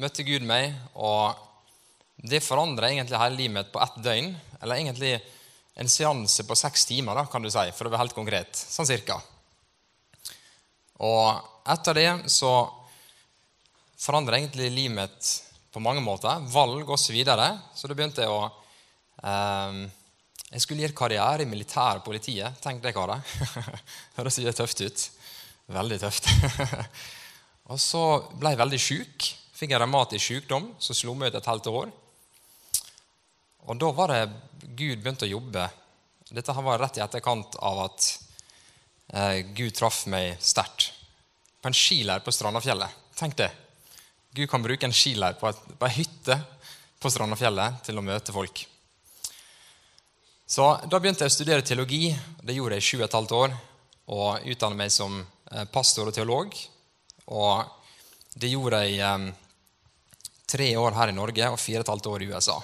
møtte Gud meg, og det forandra egentlig hele livet mitt på ett døgn. Eller egentlig en seanse på seks timer, da, kan du si, for å være helt konkret. Sånn cirka. Og etter det så forandra egentlig livet mitt på mange måter. Valg osv. Så, videre. så da begynte jeg å eh, Jeg skulle gjøre karriere i militæret politiet. Tenk det, karer. Høres ikke tøft ut. Veldig tøft. og så ble jeg veldig sjuk. Fikk en revmatisk sykdom som slo meg ut et halvt år. Og da var det Gud begynte å jobbe. Dette var rett i etterkant av at eh, Gud traff meg sterkt. På en skileir på Strandafjellet. Tenk det. Gud kan bruke en skileir på, på ei hytte på Strandafjellet til å møte folk. Så Da begynte jeg å studere teologi. Det gjorde jeg i sju og et halvt år. Og utdannet meg som eh, pastor og teolog. Og det gjorde jeg eh, tre år her i Norge og fire og et halvt år i USA.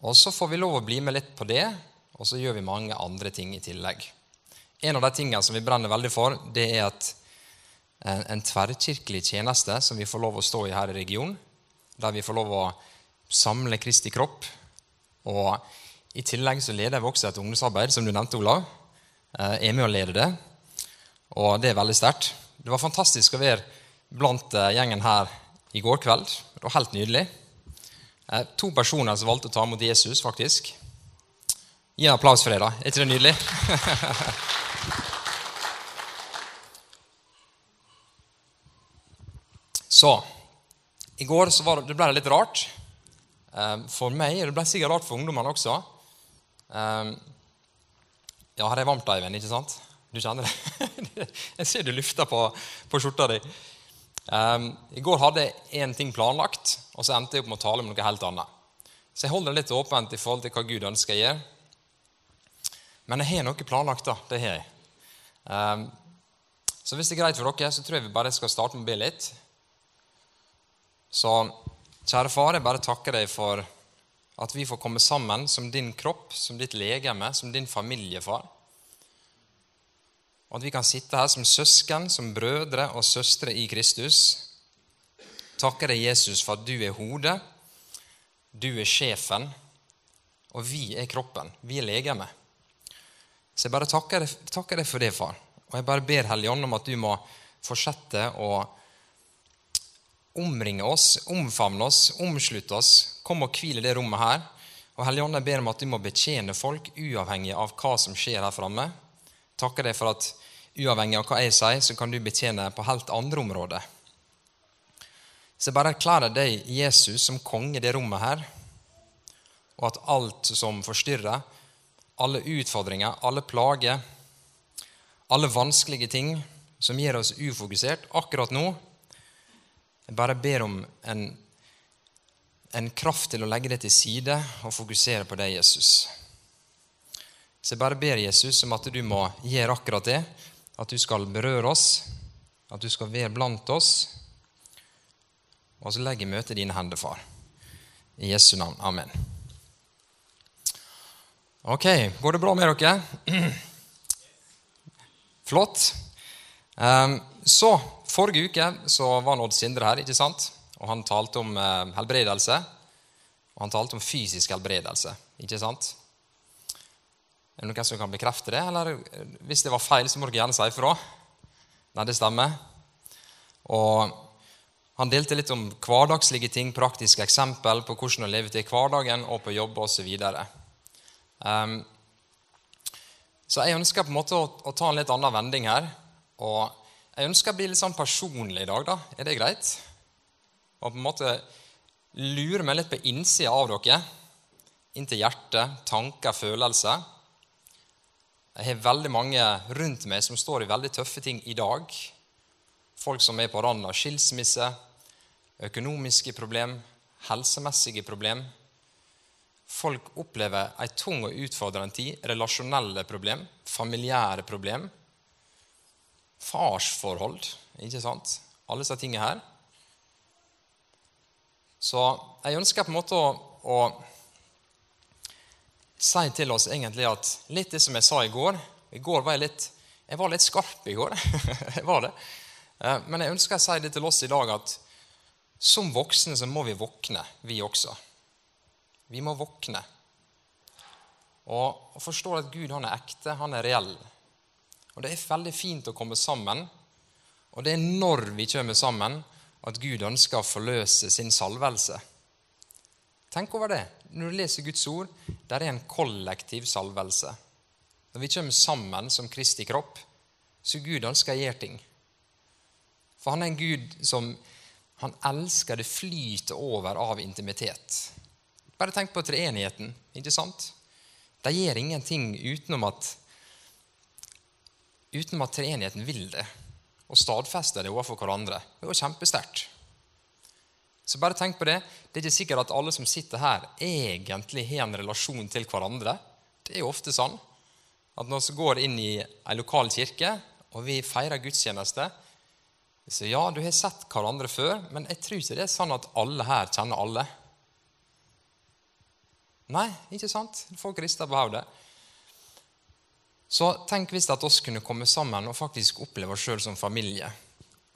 Og Så får vi lov å bli med litt på det, og så gjør vi mange andre ting i tillegg. En av de tingene som vi brenner veldig for, det er at en, en tverrkirkelig tjeneste som vi får lov å stå i her i regionen, der vi får lov å samle Kristi kropp. Og I tillegg så leder vi også et ungdomsarbeid, som du nevnte, Olav. Eh, er med å lede det, og det er veldig sterkt. Det var fantastisk å være blant eh, gjengen her i går kveld. Det var helt nydelig. Eh, to personer som valgte å ta imot Jesus, faktisk. Gi en applaus for det, da. Er ikke det nydelig? så I går så det, det ble det litt rart eh, for meg. og Det ble sikkert rart for ungdommene også. Eh, ja, her er varmt, Eivind, ikke sant? Du kjenner det? Jeg ser du lufter på, på skjorta di. Um, I går hadde jeg én ting planlagt, og så endte jeg opp med å tale om noe helt annet. Så jeg holder det litt åpent i forhold til hva Gud ønsker jeg gjør. Men jeg har noe planlagt. da, det har jeg. Um, så hvis det er greit for dere, så tror jeg vi bare skal starte med å be litt. Så kjære far, jeg bare takker deg for at vi får komme sammen som din kropp, som ditt legeme, som din familiefar. Og at vi kan sitte her som søsken, som brødre og søstre i Kristus. Takker deg, Jesus, for at du er hodet, du er sjefen, og vi er kroppen. Vi er legeme. Så jeg bare takker deg, takker deg for det, far. Og jeg bare ber Helligånd om at du må fortsette å omringe oss, omfavne oss, omslutte oss. Kom og hvil i det rommet her. Og Helligånd, jeg ber om at du må betjene folk uavhengig av hva som skjer her framme. Takker deg for at uavhengig av hva jeg sier, så kan du betjene på helt andre områder. Så jeg bare erklærer deg, Jesus, som konge i det rommet her, og at alt som forstyrrer, alle utfordringer, alle plager, alle vanskelige ting som gjør oss ufokusert akkurat nå Jeg bare ber om en, en kraft til å legge det til side og fokusere på deg, Jesus. Så jeg bare ber Jesus om at du må gjøre akkurat det at du skal berøre oss, at du skal være blant oss. Og så legger jeg møtet i dine hender, far. I Jesu navn. Amen. Ok, går det bra med dere? Flott. Ehm, så, Forrige uke så var Odd Sindre her, ikke sant? og han talte om eh, helbredelse. Og han talte om fysisk helbredelse. ikke sant? Er det noen som kan bekrefte det? Eller hvis det var feil, så må dere gjerne si ifra. Nei, det stemmer. Og han delte litt om hverdagslige ting, praktiske eksempel på hvordan å leve til hverdagen og på jobb osv. Um, så jeg ønsker på en måte å, å, ta en litt annen vending her. Og jeg ønsker å bli litt sånn personlig i dag. da. Er det greit? Og på en måte lure meg litt på innsida av dere. Inn til hjertet, tanker, følelser. Jeg har veldig mange rundt meg som står i veldig tøffe ting i dag. Folk som er på randen av skilsmisse, økonomiske problem, helsemessige problem. Folk opplever ei tung og utfordrende tid. Relasjonelle problem, familiære problem. Farsforhold, ikke sant? Alle disse tingene her. Så jeg ønsker på en måte å, å si til oss egentlig at litt det som jeg sa i går I går var jeg litt, jeg var litt skarp. i går. jeg var det. Eh, men jeg ønsker å si det til oss i dag at som voksne så må vi våkne, vi også. Vi må våkne og forstå at Gud han er ekte, han er reell. Og Det er veldig fint å komme sammen, og det er når vi kommer sammen, at Gud ønsker å forløse sin salvelse. Tenk over det. Når du leser Guds ord, der er en kollektiv salvelse. Når vi kommer sammen som Kristi kropp, så Gud ønsker å gjøre ting. For han er en Gud som han elsker det flyter over av intimitet. Bare tenk på treenigheten. ikke sant? De gjør ingenting utenom at, utenom at treenigheten vil det, og stadfester det overfor hverandre. Det jo kjempesterkt. Så bare tenk på det. Det er ikke sikkert at alle som sitter her, egentlig har en relasjon til hverandre. Det er jo ofte sånn at når vi går inn i ei lokal kirke, og vi feirer gudstjeneste Så ja, du har sett hverandre før, men jeg tror ikke det er sånn at alle her kjenner alle. Nei, ikke sant? Folk rister på hodet. Så tenk hvis at oss kunne komme sammen og faktisk oppleve oss sjøl som familie.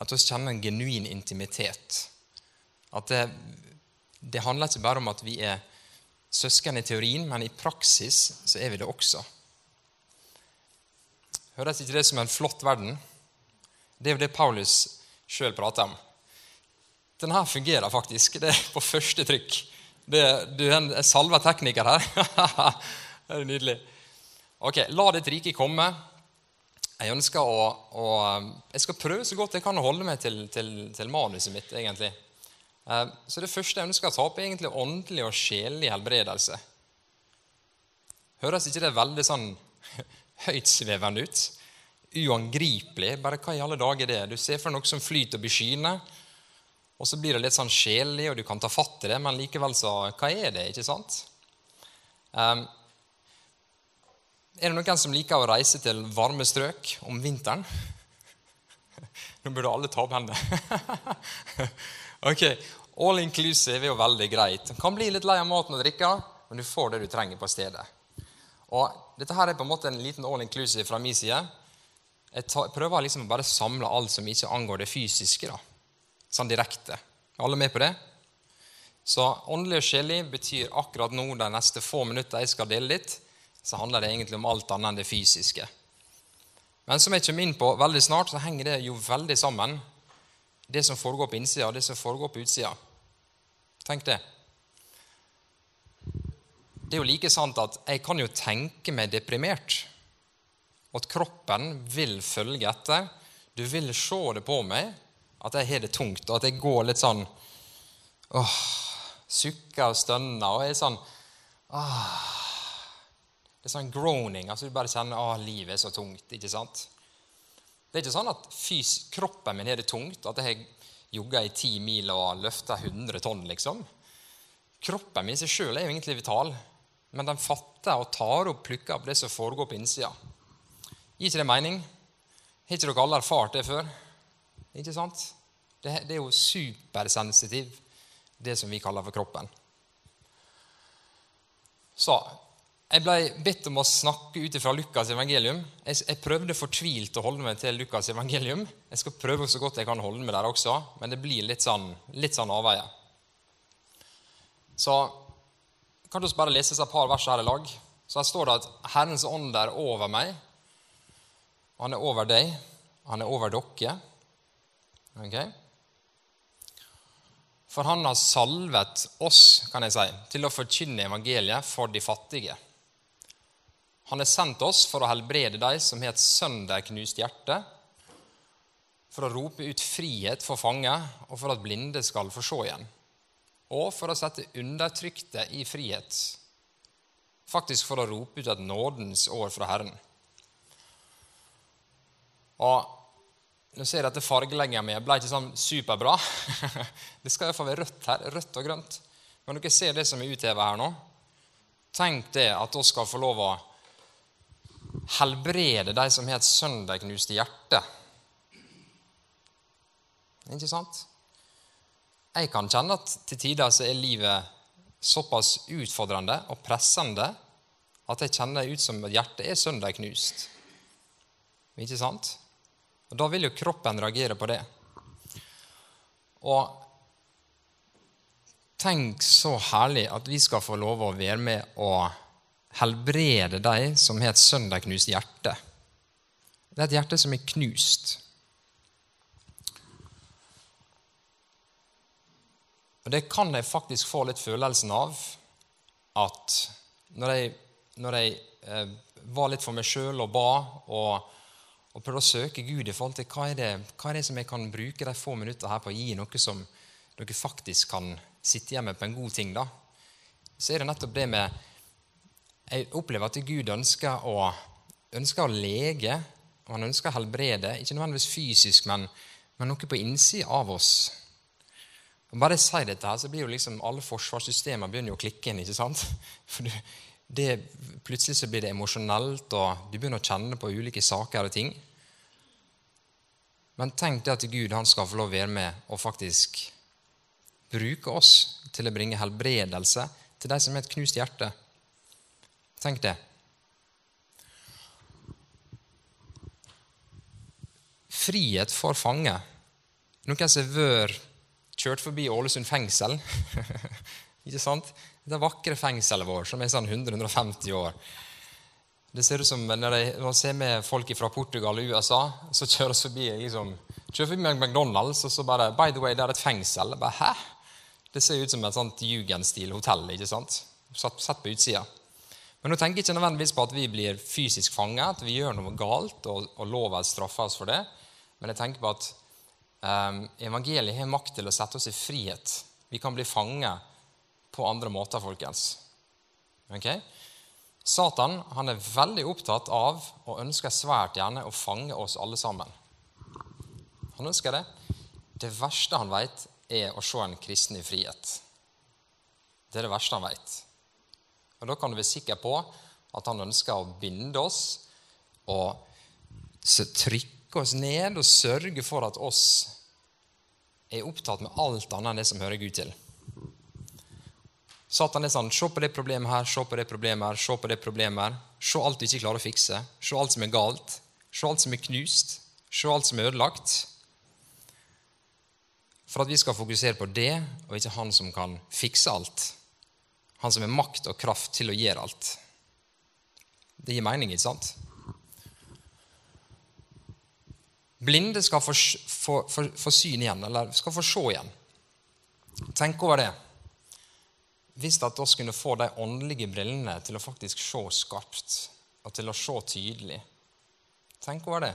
At vi kjenner en genuin intimitet. At det, det, handler ikke bare om at vi er søsken i teorien, men i praksis så er vi det også. Høres ikke det som en flott verden? Det er jo det Paulus sjøl prater om. Denne fungerer faktisk. Det er på første trykk. Det, du er en salva tekniker her. det er nydelig. Ok, La ditt rike komme. Jeg ønsker å, å, jeg skal prøve så godt jeg kan å holde meg til, til, til manuset mitt. egentlig. Eh, så Det første ønsker å ta opp, er egentlig åndelig og sjelelig helbredelse. Høres ikke det veldig sånn høytsvevende ut? Uangripelig. Bare hva i alle dager er det? Du ser for noe som flyter og i skyene. Og så blir det litt sånn sjelelig, og du kan ta fatt i det, men likevel så Hva er det, ikke sant? Um, er det noen som liker å reise til varme strøk om vinteren? Nå burde alle ta opp hendene. ok, All inclusive er jo veldig greit. Du kan bli litt lei av maten og drikka, men du får det du trenger på stedet. Og Dette her er på en måte en liten all inclusive fra min side. Jeg prøver liksom å bare samle alt som ikke angår det fysiske. da sånn direkte. Er alle med på det? Så åndelig og sjelig betyr akkurat nå de neste få minutter jeg skal dele litt, så handler det egentlig om alt annet enn det fysiske. Men som jeg kommer inn på veldig snart, så henger det jo veldig sammen, det som foregår på innsida, og det som foregår på utsida. Tenk det. Det er jo like sant at jeg kan jo tenke meg deprimert, og at kroppen vil følge etter. Du vil se det på meg, at jeg har det tungt, og at jeg går litt sånn åh, Sukker og stønner og er sånn åh, Det er sånn groaning. altså Du bare kjenner at livet er så tungt. ikke sant? Det er ikke sånn at fys, kroppen min har det tungt, at jeg har jogga i ti mil og løfta 100 tonn, liksom. Kroppen min i seg sjøl er jo egentlig vital, men den fatter og tar opp plukker opp det som foregår på innsida. Gir ikke det mening? Har ikke dere alle erfart det før? Ikke sant? Det, det er jo supersensitiv, det som vi kaller for kroppen. Så jeg ble bedt om å snakke ut fra Lukas' evangelium. Jeg, jeg, prøvde fortvilt å holde meg til Lukas' evangelium. Jeg skal prøve så godt jeg kan holde meg der også, men det blir litt sånn, litt sånn avveier. Så kan vi bare lese et par vers her i lag. Så Her står det at 'Herrens ånd er over meg'. Han er over deg, han er over dere. Okay? For han har salvet oss kan jeg si, til å forkynne evangeliet for de fattige. Han har sendt oss for å helbrede de som har et sønderknust hjerte, for å rope ut frihet for fanger, og for at blinde skal få se igjen, og for å sette undertrykte i frihet, faktisk for å rope ut et nådens år fra Herren. Og Nå ser jeg at fargelegginga mi ble ikke sånn superbra. Det skal iallfall være rødt her. Rødt og grønt. Men dere ser det som er utheva her nå. Tenk det at vi skal få lov å helbrede de som har et søndagknust hjerte. Ikke sant? Jeg kan kjenne at til tider så er livet såpass utfordrende og pressende at jeg kjenner ut som at hjertet er søndagknust. Ikke sant? Og Da vil jo kroppen reagere på det. Og tenk så herlig at vi skal få lov å være med og helbrede de som har et søndagknust hjerte. Det er et hjerte som er knust. Og det kan jeg faktisk få litt følelsen av at når jeg, når jeg eh, var litt for meg sjøl og ba og, og, prøvde å søke Gud i forhold til hva er, det, hva er det som jeg kan bruke de få minutter her på å gi noe som dere faktisk kan sitte hjemme på en god ting, da, så er det nettopp det med Jeg opplever at Gud ønsker å, ønsker å lege, og han ønsker å helbrede, ikke nødvendigvis fysisk, men, men noe på innsida av oss og Bare jeg sier dette, her, så blir jo liksom alle forsvarssystemer begynner jo å klikke inn. ikke sant? For det, Plutselig så blir det emosjonelt, og du begynner å kjenne på ulike saker og ting. Men tenk det at Gud han skal få lov å være med og faktisk bruke oss til å bringe helbredelse til de som har et knust hjerte. Tenk det. Frihet for fange. Noen som har kjørt forbi Ålesund fengsel. ikke sant? Det vakre fengselet vårt, som er sånn 100-150 år. Det ser ut som når man ser med folk fra Portugal og USA, så kjører forbi liksom, kjører forbi McDonald's, og så bare By the way, det er et fengsel. Bare, Hæ? Det ser ut som et sånt jugendstil-hotell. ikke sant? Satt på utsida. Men nå tenker jeg ikke nødvendigvis på at vi blir fysisk fanget, at vi gjør noe galt, og, og loven straffer oss for det. Men jeg tenker på at Um, evangeliet har makt til å sette oss i frihet. Vi kan bli fanget på andre måter, folkens. Okay? Satan han er veldig opptatt av og ønsker svært gjerne å fange oss alle sammen. Han ønsker det. Det verste han vet, er å se en kristen i frihet. Det er det verste han vet. Og Da kan du være sikker på at han ønsker å binde oss og trykke oss ned og sørge for at oss er opptatt med alt annet enn det som hører Gud til. Satan er sånn Se på det problemet her, se på det problemet her, se på det problemet her. Se alt du ikke klarer å fikse. Se alt som er galt. Se alt som er knust. Se alt som er ødelagt. For at vi skal fokusere på det, og ikke han som kan fikse alt. Han som har makt og kraft til å gjøre alt. Det gir mening, ikke sant? Blinde skal få, få, få, få, syn igjen, eller skal få se igjen. Tenk over det. Hvis at vi kunne få de åndelige brillene til å faktisk se skarpt og til å se tydelig. Tenk over det.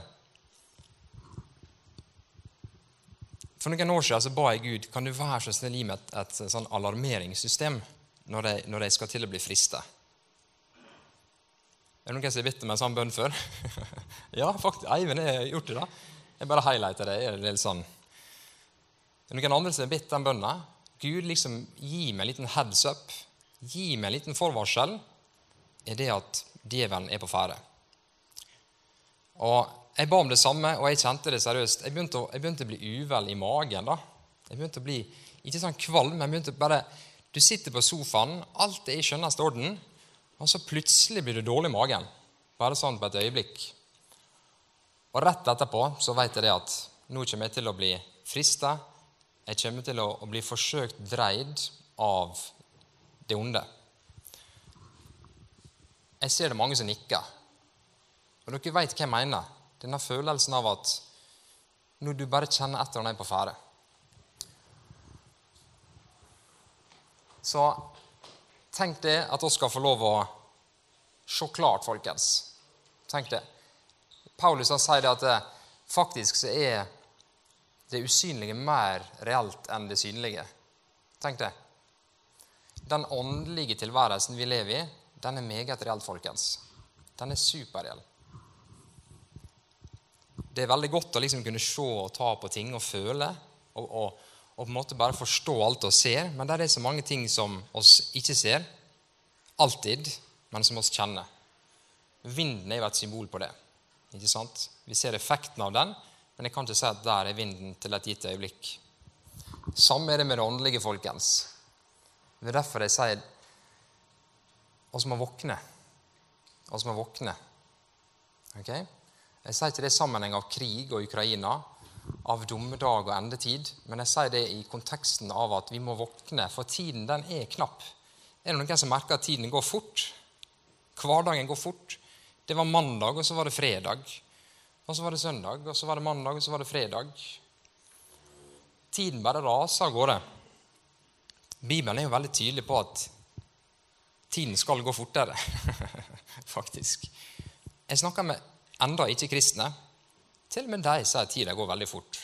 For noen år siden så ba jeg Gud kan du være så snill gi meg et, et, et sånn alarmeringssystem når de, når de skal til å bli frista. Er det noen som har bedt om en sånn bønn før? ja, faktisk. Eivind har gjort det. da. Jeg bare highlighter det. er litt sånn. Er Det noen andre som har bedt den bønna. Gud, liksom, gi meg en liten heads up. Gi meg en liten forvarsel. Er det at djevelen er på ferde. Og Jeg ba om det samme, og jeg kjente det seriøst. Jeg begynte å, jeg begynte å bli uvel i magen. da. Jeg begynte å bli ikke sånn kvalm, men jeg begynte bare Du sitter på sofaen, alt er i skjønneste orden, og så plutselig blir du dårlig i magen. Bare sånn på et øyeblikk. Og rett etterpå så vet jeg det at nå kommer jeg til å bli frista. Jeg kommer til å, bli forsøkt dreid av det onde. Jeg ser det mange som nikker. Og dere vet hva jeg mener. Denne følelsen av at når du bare kjenner etter når jeg er på ferde. Så tenk det at vi skal få lov å se klart, folkens. Tenk det. Paulus han sier det at det, faktisk så er det usynlige mer reelt enn det synlige. Tenk det. Den åndelige tilværelsen vi lever i, den er meget reell, folkens. Den er superreell. Det er veldig godt å liksom kunne se og ta på ting og føle. Og, og, og, på en måte bare forstå alt vi ser. Men det er så mange ting som oss ikke ser. Alltid. Men som oss kjenner. Vinden er jo et symbol på det. Ikke sant? Vi ser effekten av den, men jeg kan ikke si at der er vinden til et gitt øyeblikk. Samme er det med det åndelige, folkens. Det er derfor jeg sier oss må våkne. Oss må våkne. Okay? Jeg sier ikke det i sammenheng av krig og Ukraina, av dommedag og endetid, men jeg sier det i konteksten av at vi må våkne, for tiden den er knapp. Er det noen som merker at tiden går fort? Hverdagen går fort. Det var mandag, og så var det fredag. Og så var det søndag, og så var det mandag, og så var det fredag. Tiden bare raser av gårde. Bibelen er jo veldig tydelig på at tiden skal gå fortere, faktisk. Jeg snakker med enda ikke kristne. Til og med de sier at tida går veldig fort.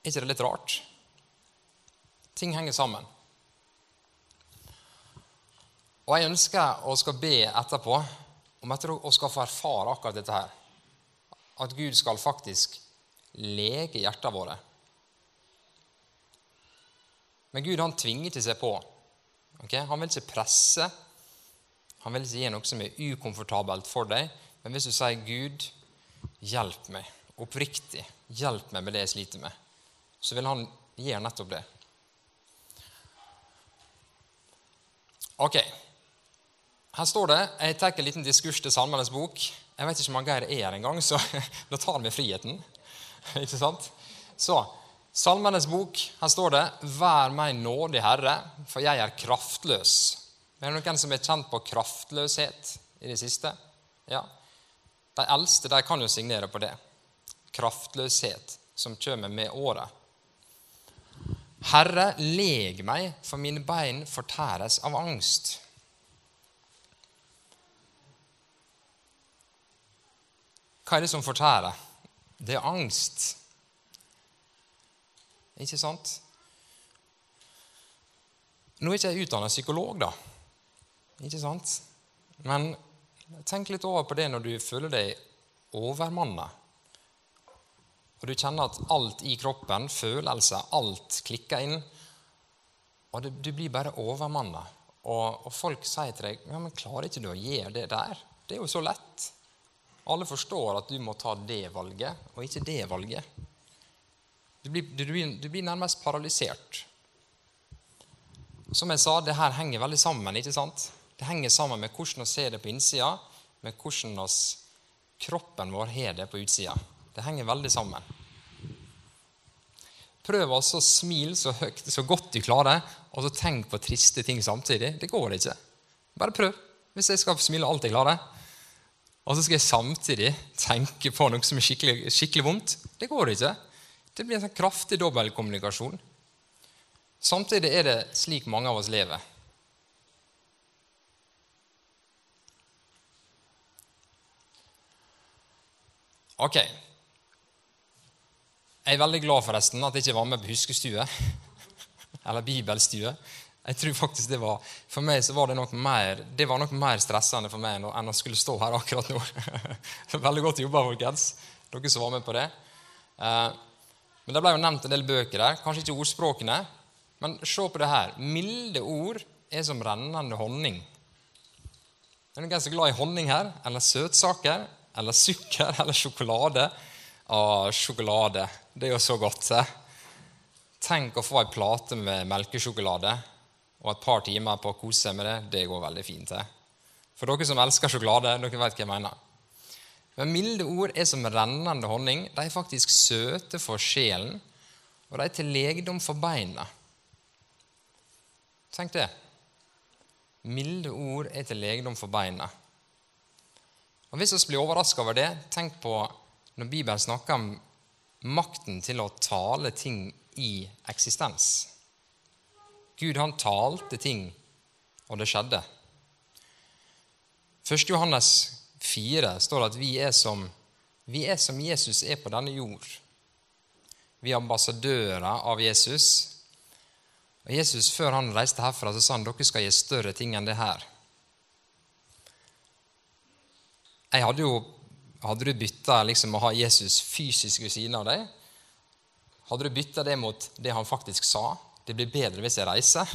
Er ikke det litt rart? Ting henger sammen. Og jeg ønsker å skal be etterpå om at å skal få erfare akkurat dette her. At Gud skal faktisk lege hjertene våre. Men Gud han tvinger ikke seg på. Okay? Han vil ikke presse. Han vil ikke gi noe som er ukomfortabelt for deg. Men hvis du sier 'Gud, hjelp meg', oppriktig, hjelp meg med det jeg sliter med, så vil han gjøre nettopp det. Ok, her står det Jeg tar en liten diskurs til Salmenes bok. Jeg vet ikke om Geir er her engang, så da tar med friheten. ikke sant? Så, Salmenes bok, her står det 'Vær meg nådig, Herre, for jeg er kraftløs'. Er det noen som er kjent på kraftløshet i det siste? Ja. De eldste de kan jo signere på det. Kraftløshet som kommer med året. Herre, leg meg, for mine bein fortæres av angst. Hva er det som fortærer? Det er angst. Ikke sant? Nå er ikke jeg utdannet psykolog, da. Ikke sant? Men tenk litt over på det når du føler deg overmanna. Og du kjenner at alt i kroppen, følelser, alt klikker inn. Og du, du blir bare overmanna. Og, og, folk sier til deg ja, men 'Klarer ikke du å gjøre det der?' Det er jo så lett. Alle forstår at du må ta det valget, og ikke det valget. Du blir, du du blir nærmest paralysert. Som jeg sa, det her henger veldig sammen. ikke sant? Det henger sammen med hvordan vi ser det på innsida, med hvordan oss, kroppen vår har det på utsida. Det henger veldig sammen. Prøv også å smile så høyt, så godt du klarer, og så tenk på triste ting samtidig. Det går ikke. Bare prøv. Hvis jeg skal smile alt jeg klarer, og så skal jeg samtidig tenke på noe som er skikkelig, skikkelig vondt. Det går ikke. Det blir en sånn kraftig dobbeltkommunikasjon. Samtidig er det slik mange av oss lever. Ok. Jeg er veldig glad forresten at jeg ikke var med på huskestue. Eller bibelstue. Jeg tror faktisk det var, For meg så var det nok mer, det var nok mer stressende for meg enn å skulle stå her akkurat nå. Veldig godt jobba, folkens, dere som var med på det. Eh, men Det ble jo nevnt en del bøker der. Kanskje ikke ordspråkene. Men se på det her. Milde ord er som rennende honning. Er det noen som er glad i honning her? Eller søtsaker? Eller sukker? Eller sjokolade? Å, sjokolade. Det er jo så godt. Tenk å få ei plate med melkesjokolade og et par timer på å kose seg med det, det går veldig fint. For dere som elsker sjokolade, dere vet hva jeg mener. Men milde ord er som rennende honning. De er faktisk søte for sjelen, og de er til legedom for beina. Tenk det. Milde ord er til legedom for beina. Og Hvis vi blir overraska over det, tenk på når Bibelen snakker om makten til å tale ting i eksistens. Gud han talte ting, og det skjedde. 1. Johannes 4 står det at vi er, som, vi er som Jesus er på denne jord. Vi er ambassadører av Jesus. Og Jesus, Før han reiste herfra, så sa han dere skal gi større ting enn det her. Jeg hadde jo Hadde du bytta liksom, å ha Jesus fysisk ved siden av deg? Hadde du bytta det mot det han faktisk sa? Det blir bedre hvis jeg reiser.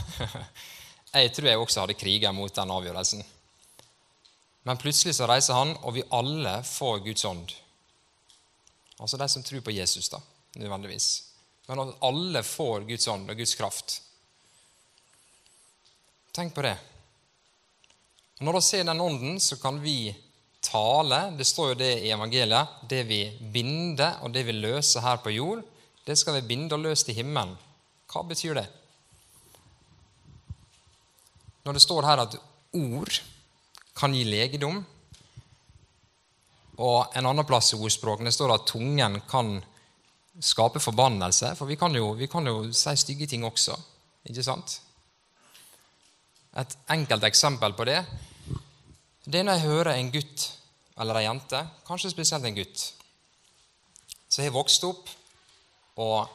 Jeg tror jeg også hadde kriga mot den avgjørelsen. Men plutselig så reiser han, og vi alle får Guds ånd. Altså de som tror på Jesus, da, nødvendigvis. Men at alle får Guds ånd og Guds kraft. Tenk på det. Når vi ser den ånden, så kan vi tale. Det står jo det i evangeliet. Det vi binder, og det vi løser her på jord, det skal vi binde og løse til himmelen. Hva betyr det? Når det står her at ord kan gi legedom, og en annen plass i ordspråkene står det at tungen kan skape forbannelse, for vi kan jo, vi kan jo si stygge ting også, ikke sant? Et enkelt eksempel på det det er når jeg hører en gutt eller ei jente, kanskje spesielt en gutt, som har vokst opp, og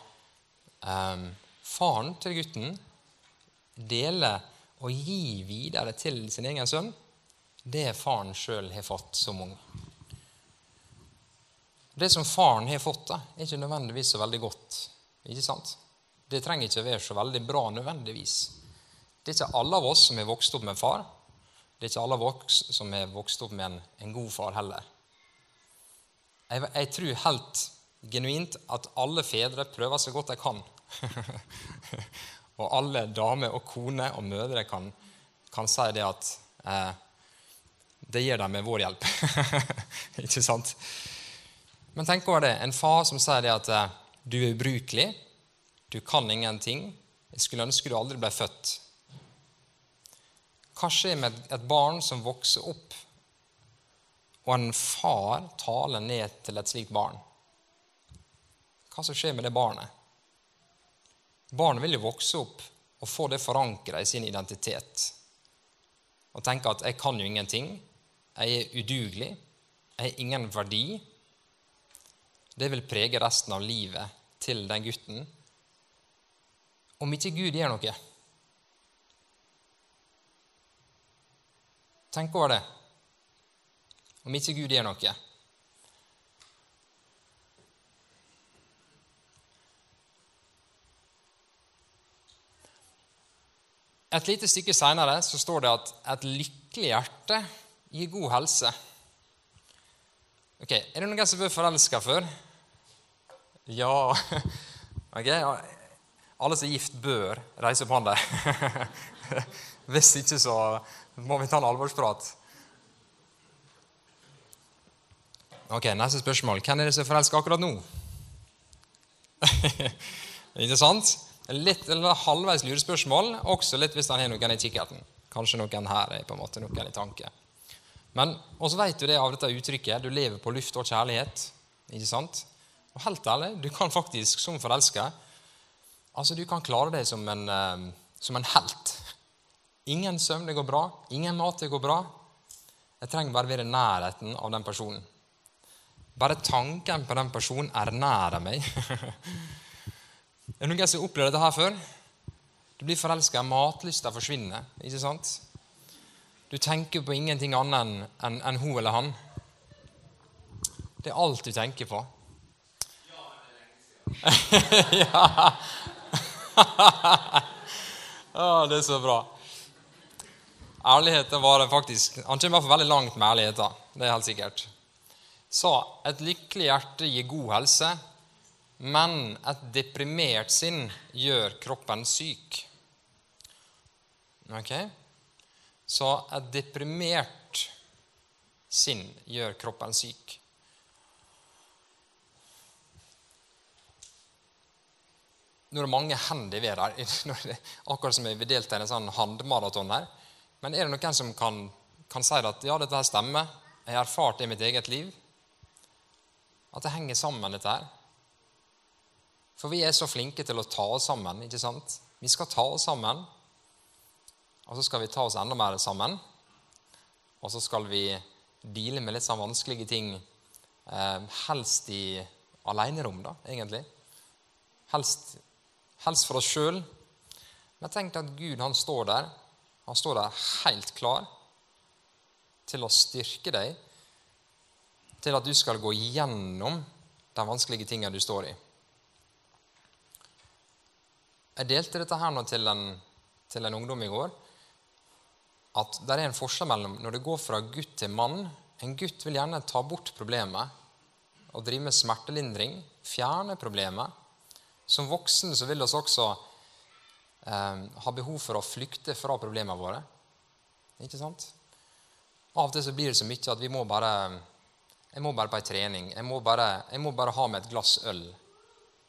eh, faren til gutten deler og gir videre til sin egen sønn det faren sjøl har fått som ung. Det som faren har fått, da, er ikke nødvendigvis så veldig godt. Ikke sant? Det trenger ikke å være så veldig bra nødvendigvis. Det er ikke alle av oss som har vokst opp med far. Det er ikke alle av som har vokst opp med en, en god far heller. Jeg, jeg tror helt genuint at alle fedre prøver så godt de kan. og alle damer og koner og mødre kan, kan si det at eh, det gir dem med vår hjelp. Ikke sant? Men tenk over det. En far som sier det at eh, du er ubrukelig, du kan ingenting. Jeg skulle ønske du aldri ble født. Hva skjer med et barn som vokser opp, og en far taler ned til et slikt barn? Hva som skjer med det barnet? Barnet vil jo vokse opp og få det forankra i sin identitet. Og tenke at 'jeg kan jo ingenting', 'jeg er udugelig', 'jeg har ingen verdi'. Det vil prege resten av livet til den gutten. Om ikke Gud gjør noe. Tenk over det. Om ikke Gud gjør noe. Et lite stykke seinere står det at et lykkelig hjerte gir god helse. Ok, Er det noen som har vært forelska før? Ja. Ok, Alle som er gift, bør reise opp hånda. Hvis ikke, så må vi ta en alvorsprat. Ok, Neste spørsmål. Hvem er det som er forelska akkurat nå? ikke sant? Litt eller halvveis lurespørsmål, også litt hvis han har noen i kikkerten. Kanskje noen her er på en måte noen i tanke. Men også vet du det av dette uttrykket. Du lever på luft og kjærlighet. ikke sant? Og helt ærlig, du kan faktisk som forelska altså Du kan klare deg som en, um, som en helt. Ingen søvn, det går bra. Ingen mat, det går bra. Jeg trenger bare være i nærheten av den personen. Bare tanken på den personen ernærer meg. Er det noen som har opplevd dette her før? Du blir forelska, matlysta forsvinner. ikke sant? Du tenker på ingenting annet enn en, en hun eller han. Det er alt du tenker på. ja. det er lenge siden. ja. Å, det er så bra. Ærligheten var det faktisk Han kommer veldig langt med ærligheten. Det er helt sikkert. Så et lykkelig hjerte gir god helse, men et deprimert sinn gjør kroppen syk. Ok? Så et deprimert sinn gjør kroppen syk. Nå er det mange hender ved der, akkurat som vi deltar i en sånn handmaraton her. Men er det noen som kan, kan si at ja, dette her stemmer? Jeg har erfart det i mitt eget liv. At det henger sammen, dette her. For vi er så flinke til å ta oss sammen. ikke sant? Vi skal ta oss sammen, og så skal vi ta oss enda mer sammen. Og så skal vi deale med litt sånn vanskelige ting, eh, helst i alenerom, da, egentlig. Helst, helst for oss sjøl. Men tenk at Gud han står der. Han står der helt klar til å styrke deg til at du skal gå gjennom de vanskelige tingene du står i. Jeg delte dette her nå til en, til en ungdom i går. At det er en forskjell mellom når det går fra gutt til mann. En gutt vil gjerne ta bort problemet og drive med smertelindring. Fjerne problemet. Som voksen så vil vi også eh, har behov for å flykte fra problemene våre. Ikke sant? Av og til så blir det så mye at vi må bare Jeg må bare på ei trening. Jeg må, bare, jeg må bare ha med et glass øl.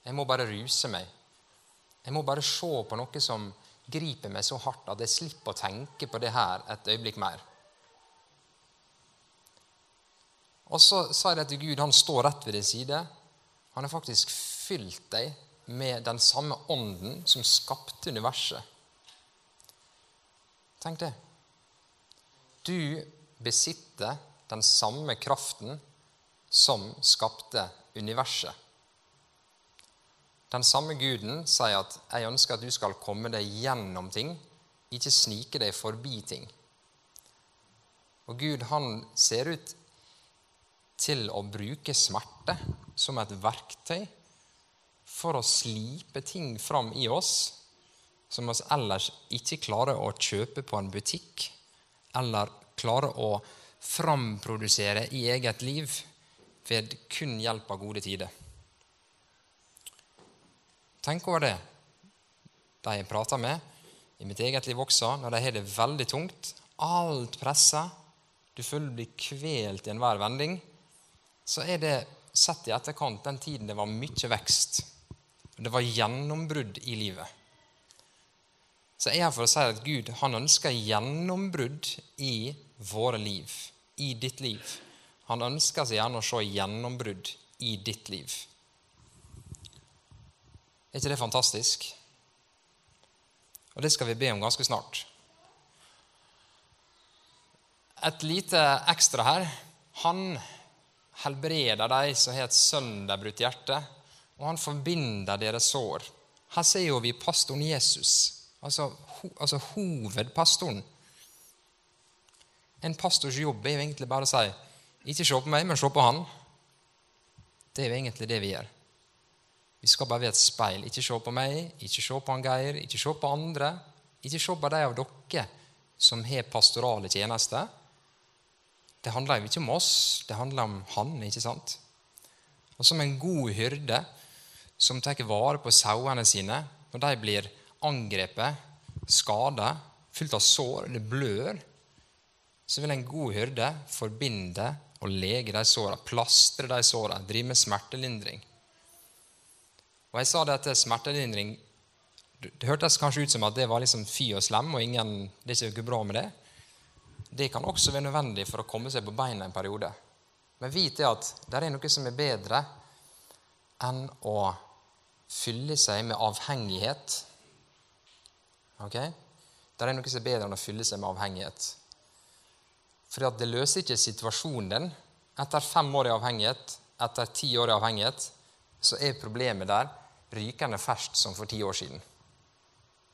Jeg må bare ruse meg. Jeg må bare se på noe som griper meg så hardt at jeg slipper å tenke på det her et øyeblikk mer. Og så sa jeg det til Gud. Han står rett ved din side. Han har faktisk fylt deg med den samme ånden som skapte universet. Tenk det. Du besitter den samme kraften som skapte universet. Den samme Guden sier at 'jeg ønsker at du skal komme deg gjennom ting', ikke snike deg forbi ting. Og Gud han ser ut til å bruke smerte som et verktøy for å slipe ting fram i oss som vi ellers ikke klarer å kjøpe på en butikk, eller klarer å framprodusere i eget liv ved kun hjelp av gode tider. Tenk over det, de jeg prater med i mitt eget liv også, når de har det veldig tungt. Alt presser. Du føler du blir kvelt i enhver vending. Så er det sett i etterkant den tiden det var mye vekst. Det var gjennombrudd i livet. Så jeg er her for å si at Gud han ønsker gjennombrudd i våre liv, i ditt liv. Han ønsker seg gjerne å se gjennombrudd i ditt liv. Er ikke det fantastisk? Og det skal vi be om ganske snart. Et lite ekstra her. Han helbreder de som har et sønderbrutt hjerte, og han forbinder deres sår. Her ser jo vi pastoren Jesus, altså, ho, altså hovedpastoren. En pastors jobb er jo egentlig bare å si ikke se på meg, men se på han. Det er jo egentlig det vi gjør. Vi skal bare være et speil. Ikke se på meg, ikke se på han Geir, ikke se på andre. Ikke se på de av dere som har pastorale tjenester. Det handler jo ikke om oss, det handler om han, ikke sant? Og som en god hyrde som tar vare på sauene sine når de blir angrepet, skada, fylt av sår, det blør, så vil en god hyrde forbinde og lege de såra, plastre de såra, drive med smertelindring. Og jeg sa det til smertelindring Det hørtes kanskje ut som at det var liksom fy og slem, og ingen, det er ikke bra med det. Det kan også være nødvendig for å komme seg på beina en periode. Men vit det at det er noe som er bedre enn å fylle seg med avhengighet. Ok? Det er noe som er bedre enn å fylle seg med avhengighet. For det løser ikke situasjonen din. Etter fem år i avhengighet, etter ti år i avhengighet, så er problemet der rykende ferskt som for ti år siden.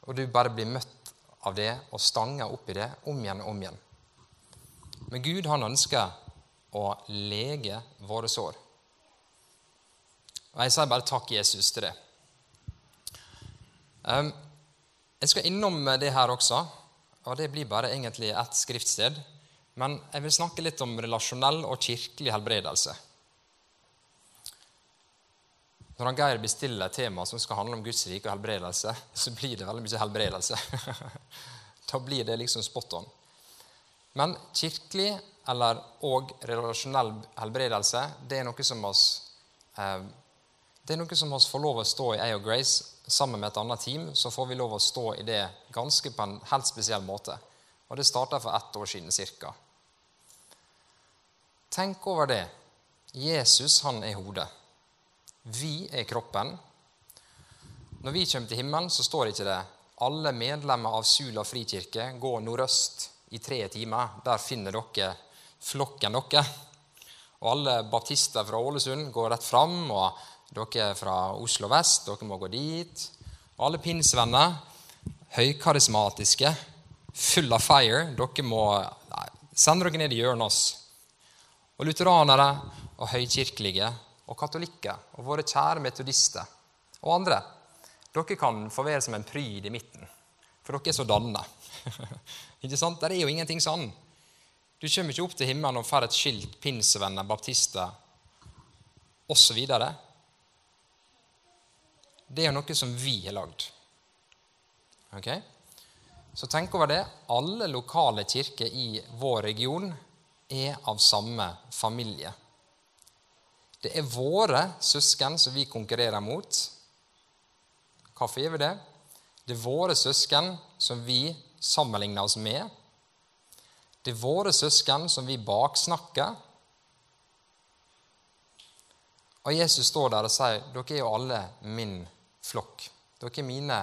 Og du bare blir møtt av det og stanga opp i det om igjen og om igjen. Men Gud han ønsker å lege våre sår. Og Jeg sier bare takk, Jesus, til det. Um, jeg skal innom det her også, og det blir bare egentlig ett skriftsted. Men jeg vil snakke litt om relasjonell og kirkelig helbredelse. Når han Geir bestiller et tema som skal handle om Guds rike og helbredelse, så blir det veldig mye helbredelse. da blir det liksom spot on. Men kirkelig eller og relasjonell helbredelse, det er noe som oss eh, det er noe som oss får lov å stå i jeg og Grace sammen med et annet team. Så får vi lov å stå i det ganske på en helt spesiell måte. Og det starta for ett år siden ca. Tenk over det. Jesus, han er hodet. Vi er kroppen. Når vi kommer til himmelen, så står ikke det alle medlemmer av Sula frikirke går nordøst i tre timer. Der finner dere flokken dere. Og alle baptister fra Ålesund går rett fram, og dere er fra Oslo vest, dere må gå dit. Og alle pinnsvenner, høykarismatiske, full av fire, dere må sende dere ned i hjørnet. oss. Og lutheranere og høykirkelige og katolikker og våre kjære metodister og andre. Dere kan få være som en pryd i midten, for dere er så danna. Der er jo ingenting sånn. Du kommer ikke opp til himmelen og får et skilt pinsevenner, baptister osv. Det er jo noe som vi har lagd. Okay? Så tenk over det. Alle lokale kirker i vår region er av samme familie. Det er våre søsken som vi konkurrerer mot. Hvorfor gjør vi det? Det er våre søsken som vi sammenligner oss med. Det er våre søsken som vi baksnakker. Og Jesus står der og sier, 'Dere er jo alle min flokk.' Dere er mine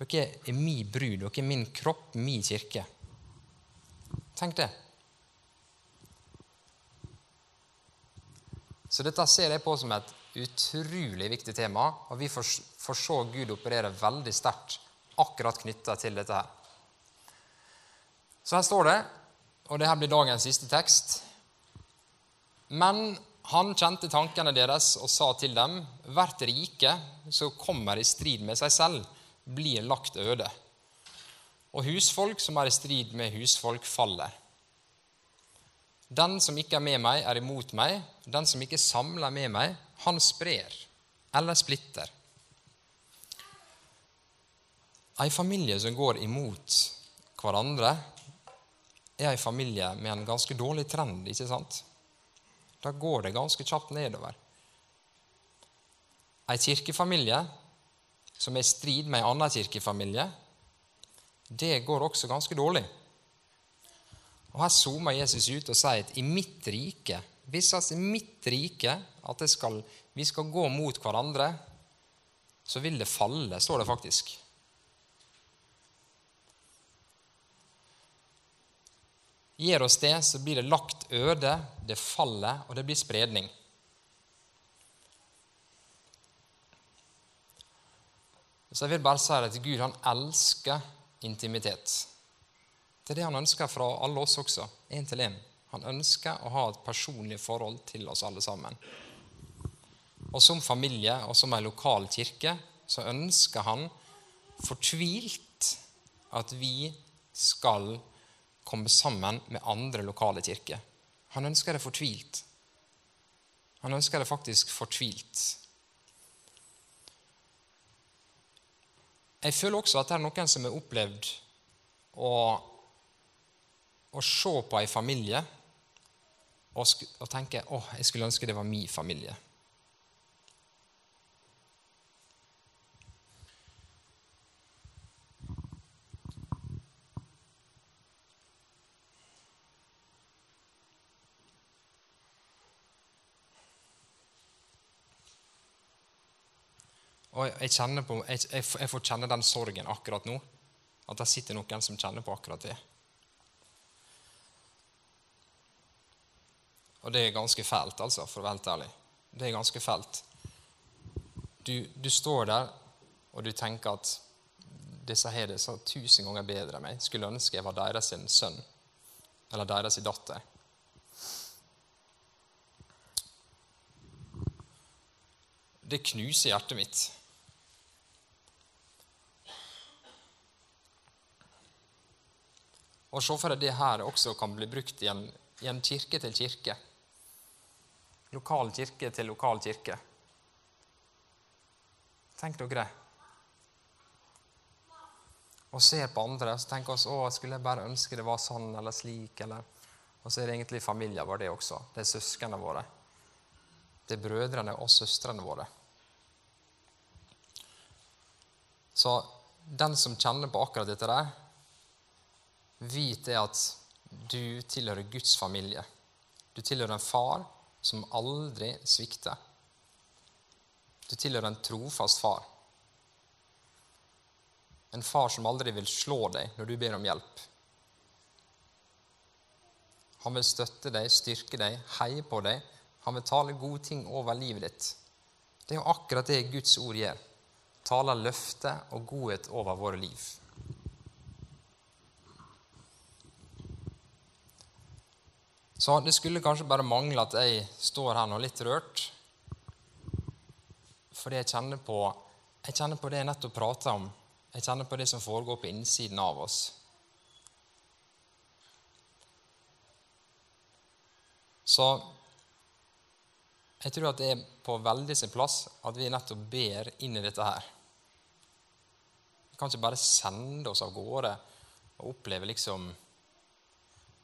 dere er min brud, dere er min kropp, min kirke. Tenk det. Så dette ser jeg på som et utrolig viktig tema, og vi får, får se Gud operere veldig sterkt akkurat knytta til dette her. Så her står det, og det her blir dagens siste tekst Men han kjente tankene deres og sa til dem, hvert rike som kommer i strid med seg selv, blir lagt øde. Og husfolk som er i strid med husfolk, faller. Den som ikke er med meg, er imot meg. Den som ikke samler med meg, han sprer eller splitter. Ei familie som går imot hverandre, er ei familie med en ganske dårlig trend. ikke sant? Da går det ganske kjapt nedover. Ei kirkefamilie som er i strid med en annen kirkefamilie, det går også ganske dårlig. Og Her zoomer Jesus ut og sier at i mitt rike, hvis altså i mitt rike at skal, vi skal gå mot hverandre, så vil det falle, står det faktisk. Gir oss det, så blir det lagt øde, det faller, og det blir spredning. Så jeg vil bare si at Gud han elsker intimitet. Det er det han ønsker fra alle oss også, én til én. Han ønsker å ha et personlig forhold til oss alle sammen. Og som familie og som en lokal kirke så ønsker han fortvilt at vi skal komme sammen med andre lokale kirker. Han ønsker det fortvilt. Han ønsker det faktisk fortvilt. Jeg føler også at det er noen som har opplevd å, å se på en familie og, og tenke åh, jeg skulle ønske det var min familie. Og jeg, på, jeg, jeg, får kjenne den sorgen akkurat nå. At det sitter noen som kjenner på akkurat det. Og det er ganske fælt, altså, for å være helt ærlig. Det er ganske fælt. Du, du står der, og du tenker at disse det så tusen ganger bedre enn meg. Skulle ønske jeg var deres sønn eller deres datter. Det knuser hjertet mitt. Og se for deg det her også kan bli brukt i en, i en kirke til kirke. Lokal kirke til lokal kirke. Tenk dere det. Og ser på andre og tenker oss, å, skulle jeg bare ønske det var sånn eller slik. Eller. Og så er det egentlig familien vår, det også. Det er søsknene våre. Det er brødrene og søstrene våre. Så den som kjenner på akkurat dette der, Vit det at du tilhører Guds familie. Du tilhører en far som aldri svikter. Du tilhører en trofast far. En far som aldri vil slå deg når du ber om hjelp. Han vil støtte deg, styrke deg, heie på deg. Han vil tale gode ting over livet ditt. Det er jo akkurat det Guds ord gjør. Taler løfte og godhet over våre liv. Så det skulle kanskje bare mangle at jeg står her nå litt rørt. Fordi jeg kjenner på, jeg kjenner på det jeg nettopp prata om. Jeg kjenner på det som foregår på innsiden av oss. Så jeg tror at det er på veldig sin plass at vi nettopp ber inn i dette her. Vi kan ikke bare sende oss av gårde og oppleve liksom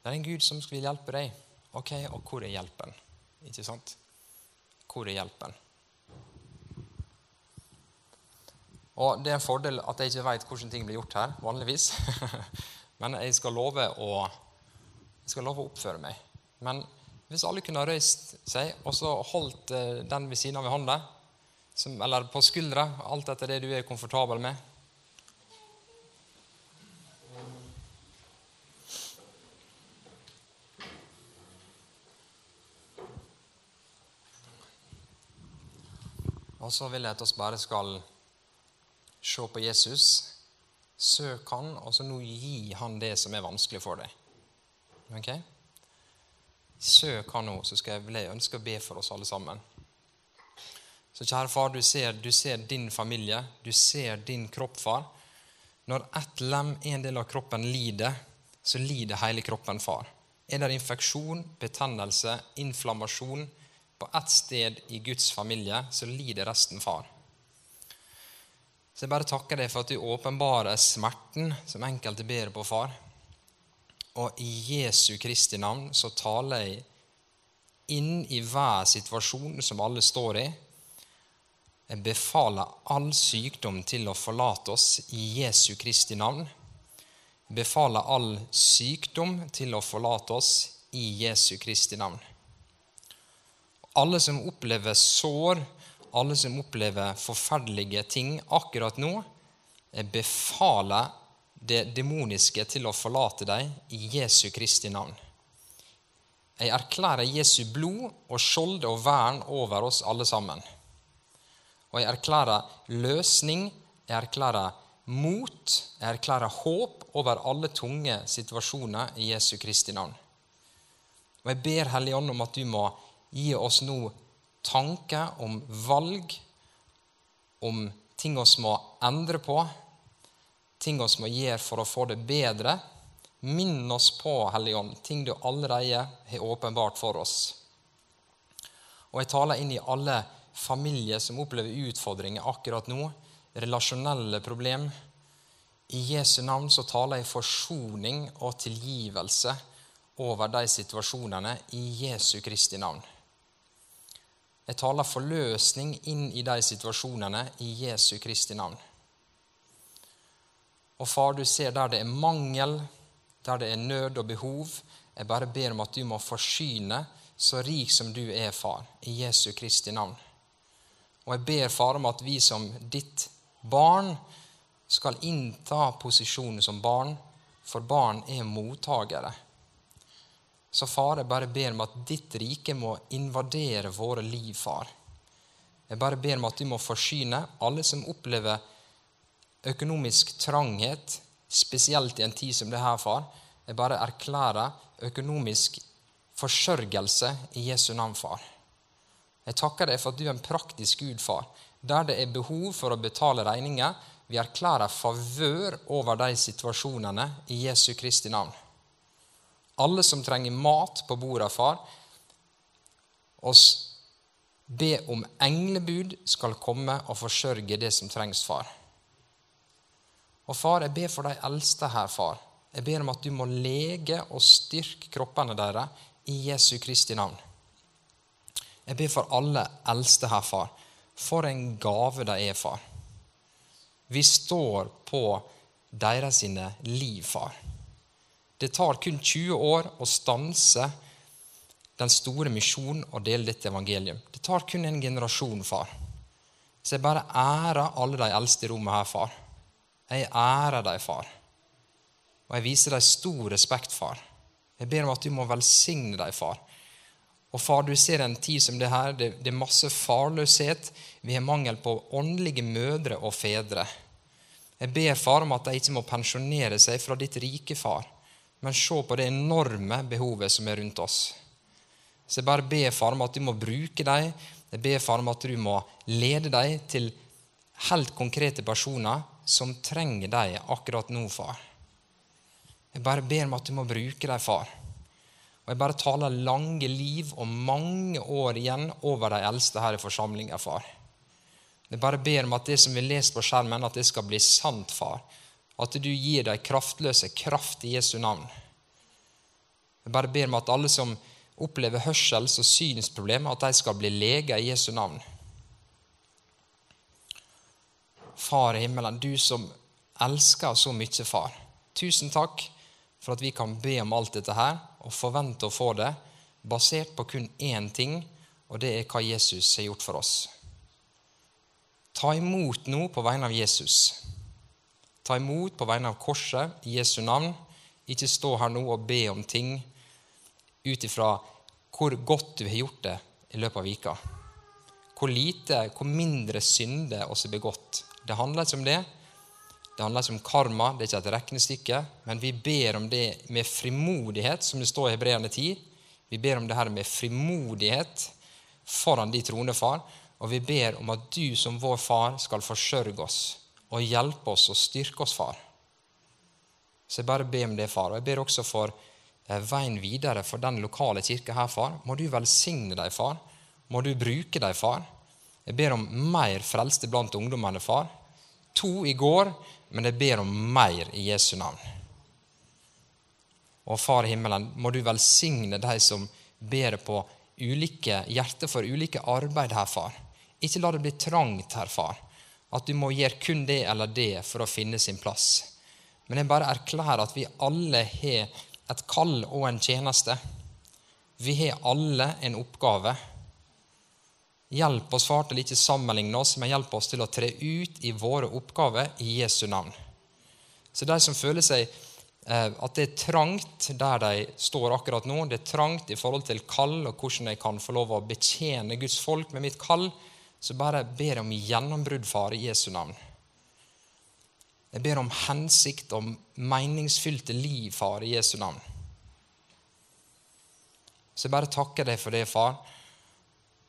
Det er en Gud som vil hjelpe deg. Ok, og hvor er hjelpen? Ikke sant? Hvor er hjelpen? Og Det er en fordel at jeg ikke vet hvordan ting blir gjort her, vanligvis. Men jeg skal love å, jeg skal love å oppføre meg. Men hvis alle kunne ha røyst seg og så holdt eh, den ved siden av i hånda, eller på skuldra, alt etter det du er komfortabel med Og så vil jeg at vi bare skal se på Jesus. Søk han, og så nå gi han det som er vanskelig for deg. Ok? Søk han nå, så skal jeg, jeg ønske å be for oss alle sammen. Så kjære far, du ser, du ser din familie, du ser din kropp, far. Når ett lem, en del av kroppen, lider, så lider hele kroppen, far. Er det infeksjon, betennelse, inflammasjon, på ett sted i Guds familie, så lider resten far. Så jeg bare takker deg for at du åpenbarer smerten som enkelte ber på, far. Og i Jesu Kristi navn så taler jeg inn i hver situasjon som alle står i. Jeg befaler all sykdom til å forlate oss i Jesu Kristi navn. Jeg befaler all sykdom til å forlate oss i Jesu Kristi navn alle som opplever sår, alle som opplever forferdelige ting akkurat nå, jeg befaler det demoniske til å forlate deg i Jesu Kristi navn. Jeg erklærer Jesu blod og skjold og vern over oss alle sammen. Og jeg erklærer løsning, jeg erklærer mot, jeg erklærer håp over alle tunge situasjoner i Jesu Kristi navn. Og jeg ber Hellige Ånd om at du må gi oss nå tanker om valg, om ting vi må endre på, ting vi må gjøre for å få det bedre. Minn oss på, Hellige Ånd, ting du allerede har åpenbart for oss. Og jeg taler inn i alle familier som opplever utfordringer akkurat nå, relasjonelle problem. I Jesu navn så taler jeg forsoning og tilgivelse over de situasjonene i Jesu Kristi navn. Jeg taler forløsning inn i de situasjonene i Jesu Kristi navn. Og far, du ser der det er mangel, der det er nød og behov. Jeg bare ber om at du må forsyne så rik som du er, far, i Jesu Kristi navn. Og jeg ber, far, om at vi som ditt barn skal innta posisjonen som barn, for barn er mottagere. Så far, jeg bare ber om at ditt rike må invadere våre liv, far. Jeg bare ber om at du må forsyne alle som opplever økonomisk tranghet, spesielt i en tid som det her, far. Jeg bare erklærer økonomisk forsørgelse i Jesu navn, far. Jeg takker deg for at du er en praktisk Gud, far. Der det er behov for å betale regninger, vi erklærer favør over de situasjonene i Jesu Kristi navn alle som trenger mat på bordet, far. Oss be om englebud skal komme og forsørge det som trengs, far. Og far, jeg ber for de eldste her, far. Jeg ber om at du må lege og styrke kroppene deres i Jesu Kristi navn. Jeg ber for alle eldste her, far. For en gave de er, far. Vi står på deres liv, far. Det tar kun 20 år å stanse den store misjonen og dele dette evangelium. Det tar kun en generasjon, far. Så jeg bare ærer alle de eldste i rommet her, far. Jeg ærer deg, far. Og jeg viser deg stor respekt, far. Jeg ber om at du må velsigne deg, far. Og far, du ser en tid som det her, det, det er masse farløshet. Vi har mangel på åndelige mødre og fedre. Jeg ber far om at de ikke må pensjonere seg fra ditt rike, far men se på det enorme behovet som er rundt oss. Så jeg bare ber, far, om at du må bruke dem. Jeg ber, far, om at du må lede dem til helt konkrete personer som trenger deg akkurat nå, far. Jeg bare ber om at du må bruke dem, far. Og jeg bare taler lange liv og mange år igjen over de eldste her i forsamlinga, far. Jeg bare ber om at det som vi leser på skjermen, at det skal bli sant, far. At du gir de kraftløse kraft i Jesu navn. Jeg bare ber om at alle som opplever hørsels- og synsproblemer, at de skal bli leger i Jesu navn. Far i himmelen, du som elsker så mye, far. Tusen takk for at vi kan be om alt dette her og forvente å få det, basert på kun én ting, og det er hva Jesus har gjort for oss. Ta imot nå på vegne av Jesus. Ta imot på vegne av korset i Jesu navn. Ikke stå her nå og be om ting ut ifra hvor godt du har gjort det i løpet av vika. Hvor lite, hvor mindre synder oss er begått. Det handler ikke om det. Det handler ikke om karma, det er ikke et regnestykke, men vi ber om det med frimodighet, som det står i Hebreerne 10. Vi ber om det her med frimodighet foran de troende, far. Og vi ber om at du som vår far skal forsørge oss og hjelpe oss og styrke oss, far. Så jeg bare ber om det, far. Og jeg ber også for eh, veien videre for den lokale kirka her, far. Må du velsigne deg, far. Må du bruke deg, far. Jeg ber om mer frelste blant ungdommene, far. To i går, men jeg ber om mer i Jesu navn. Og Far i himmelen, må du velsigne de som ber på ulike hjerter for ulike arbeid her, far. Ikke la det bli trangt her, far. At du må gjøre kun det eller det for å finne sin plass. Men jeg bare erklærer at vi alle har et kall og en tjeneste. Vi har alle en oppgave. Hjelp oss, far, til ikke sammenligne oss, men hjelp oss til å tre ut i våre oppgaver i Jesu navn. Så de som føler seg eh, at det er trangt der de står akkurat nå, det er trangt i forhold til kall og hvordan jeg kan få lov å betjene Guds folk med mitt kall, så bare ber jeg om gjennombrudd, far, i Jesu navn. Jeg ber om hensikt om meningsfylte liv, far, i Jesu navn. Så jeg bare takker deg for det, far.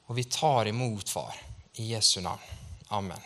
Og vi tar imot, far, i Jesu navn. Amen.